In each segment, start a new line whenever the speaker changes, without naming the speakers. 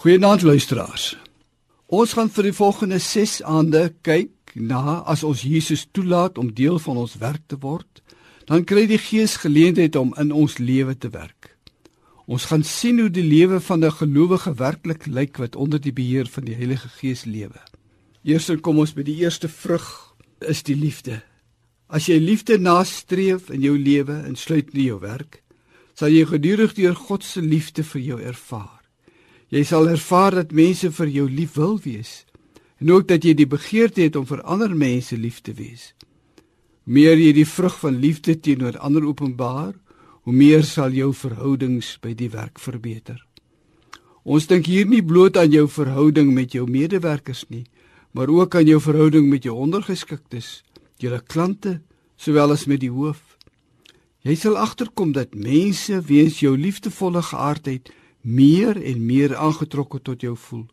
Goeienaand luisteraars. Ons gaan vir die volgende 6 aande kyk na as ons Jesus toelaat om deel van ons werk te word, dan kry die Gees geleentheid om in ons lewe te werk. Ons gaan sien hoe die lewe van 'n gelowige werklik lyk wat onder die beheer van die Heilige Gees lewe. Eerstens kom ons by die eerste vrug is die liefde. As jy liefde nastreef in jou lewe en sluit in jou werk, sal jy gedurig deur God se liefde vir jou ervaar. Jy sal ervaar dat mense vir jou lief wil wees en ook dat jy die begeerte het om vir ander mense lief te wees. Hoe meer jy die vrug van liefde teenoor ander openbaar, hoe meer sal jou verhoudings by die werk verbeter. Ons dink hier nie bloot aan jou verhouding met jou medewerkers nie, maar ook aan jou verhouding met jou ondergeskiktes, jou klante, sowel as met die hoof. Jy sal agterkom dat mense weens jou liefdevolle geaardheid meer en meer aangetrokke tot jou voel.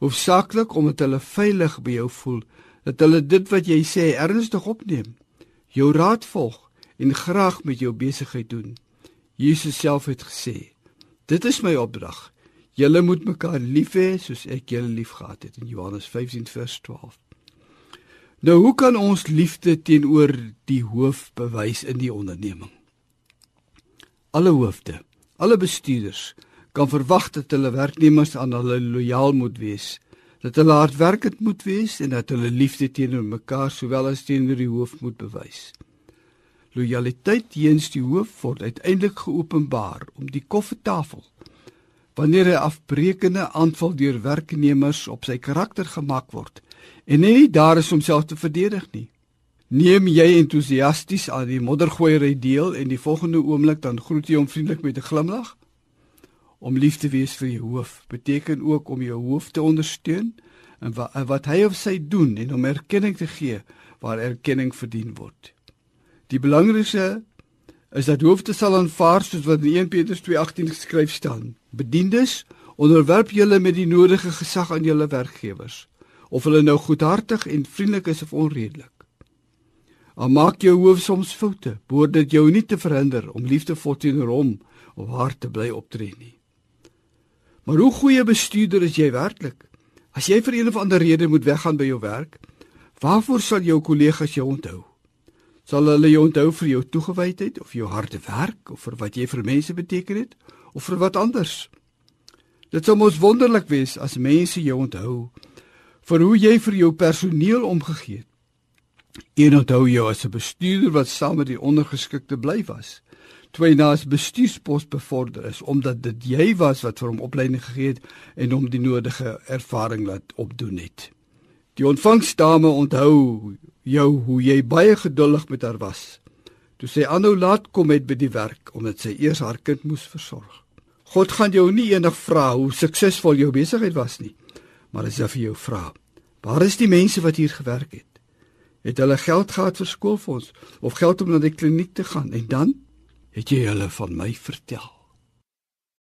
Hoofsaaklik omdat hulle veilig by jou voel, dat hulle dit wat jy sê ernstig opneem, jou raad volg en graag met jou besigheid doen. Jesus self het gesê: "Dit is my opdrag. Julle moet mekaar lief hê soos ek julle liefgehad het." In Johannes 15:12. Nou, hoe kan ons liefde teenoor die hoof bewys in die onderneming? Alle hoofde, alle bestuurders kan verwag dat hulle werknemers aan hulle lojaal moet wees, dat hulle hardwerkend moet wees en dat hulle liefde teenoor mekaar sowel as teenoor die hoof moet bewys. Lojaliteit teenoor die hoof word uiteindelik geopenbaar om die koffietafel wanneer 'n afbreekende aanval deur werknemers op sy karakter gemaak word en hy nie daar is om self te verdedig nie. Neem jy entoesiasties aan die moddergooiery deel en die volgende oomblik dan groet jy hom vriendelik met 'n glimlag? Om lief te wees vir jou hoof beteken ook om jou hoof te ondersteun en wat, wat hy of sy doen en om erkenning te gee waar erkenning verdien word. Die belangrikste is dat hoofde sal aanvaar soos wat in 1 Petrus 2:18 geskryf staan. Bediendes, onderwerp julle met die nodige gesag aan julle werkgewers, of hulle nou goedhartig en vriendelik is of onredelik. Al maak jou hoof soms foute, behoort dit jou nie te verhinder om liefdevol teenoor hom of haar te bly optree nie. Maar hoe goeie bestuurder is jy werklik? As jy vir een of ander rede moet weggaan by jou werk, waarvoor sal jou kollegas jou onthou? Sal hulle jou onthou vir jou toegewydheid of jou harde werk of vir wat jy vir mense beteken het of vir wat anders? Dit sou mos wonderlik wees as mense jou onthou vir hoe jy vir jou personeel omgegee het. Een onthou jou as 'n bestuurder wat saam met die ondergeskikte bly was toe hy na 'n bestuurspos bevorder is omdat dit jy was wat vir hom opleiding gegee het en hom die nodige ervaring laat opdoen het. Die ontvangsdame onthou jou hoe jy baie geduldig met haar was. Toe sy aanhou laat kom het by die werk omdat sy eers haar kind moes versorg. God gaan jou nie eendag vra hoe suksesvol jou besigheid was nie, maar hy vir jou vra, waar is die mense wat hier gewerk het? Het hulle geld gehad vir skoolfonds of geld om na die kliniek te gaan en dan het jy hulle van my vertel.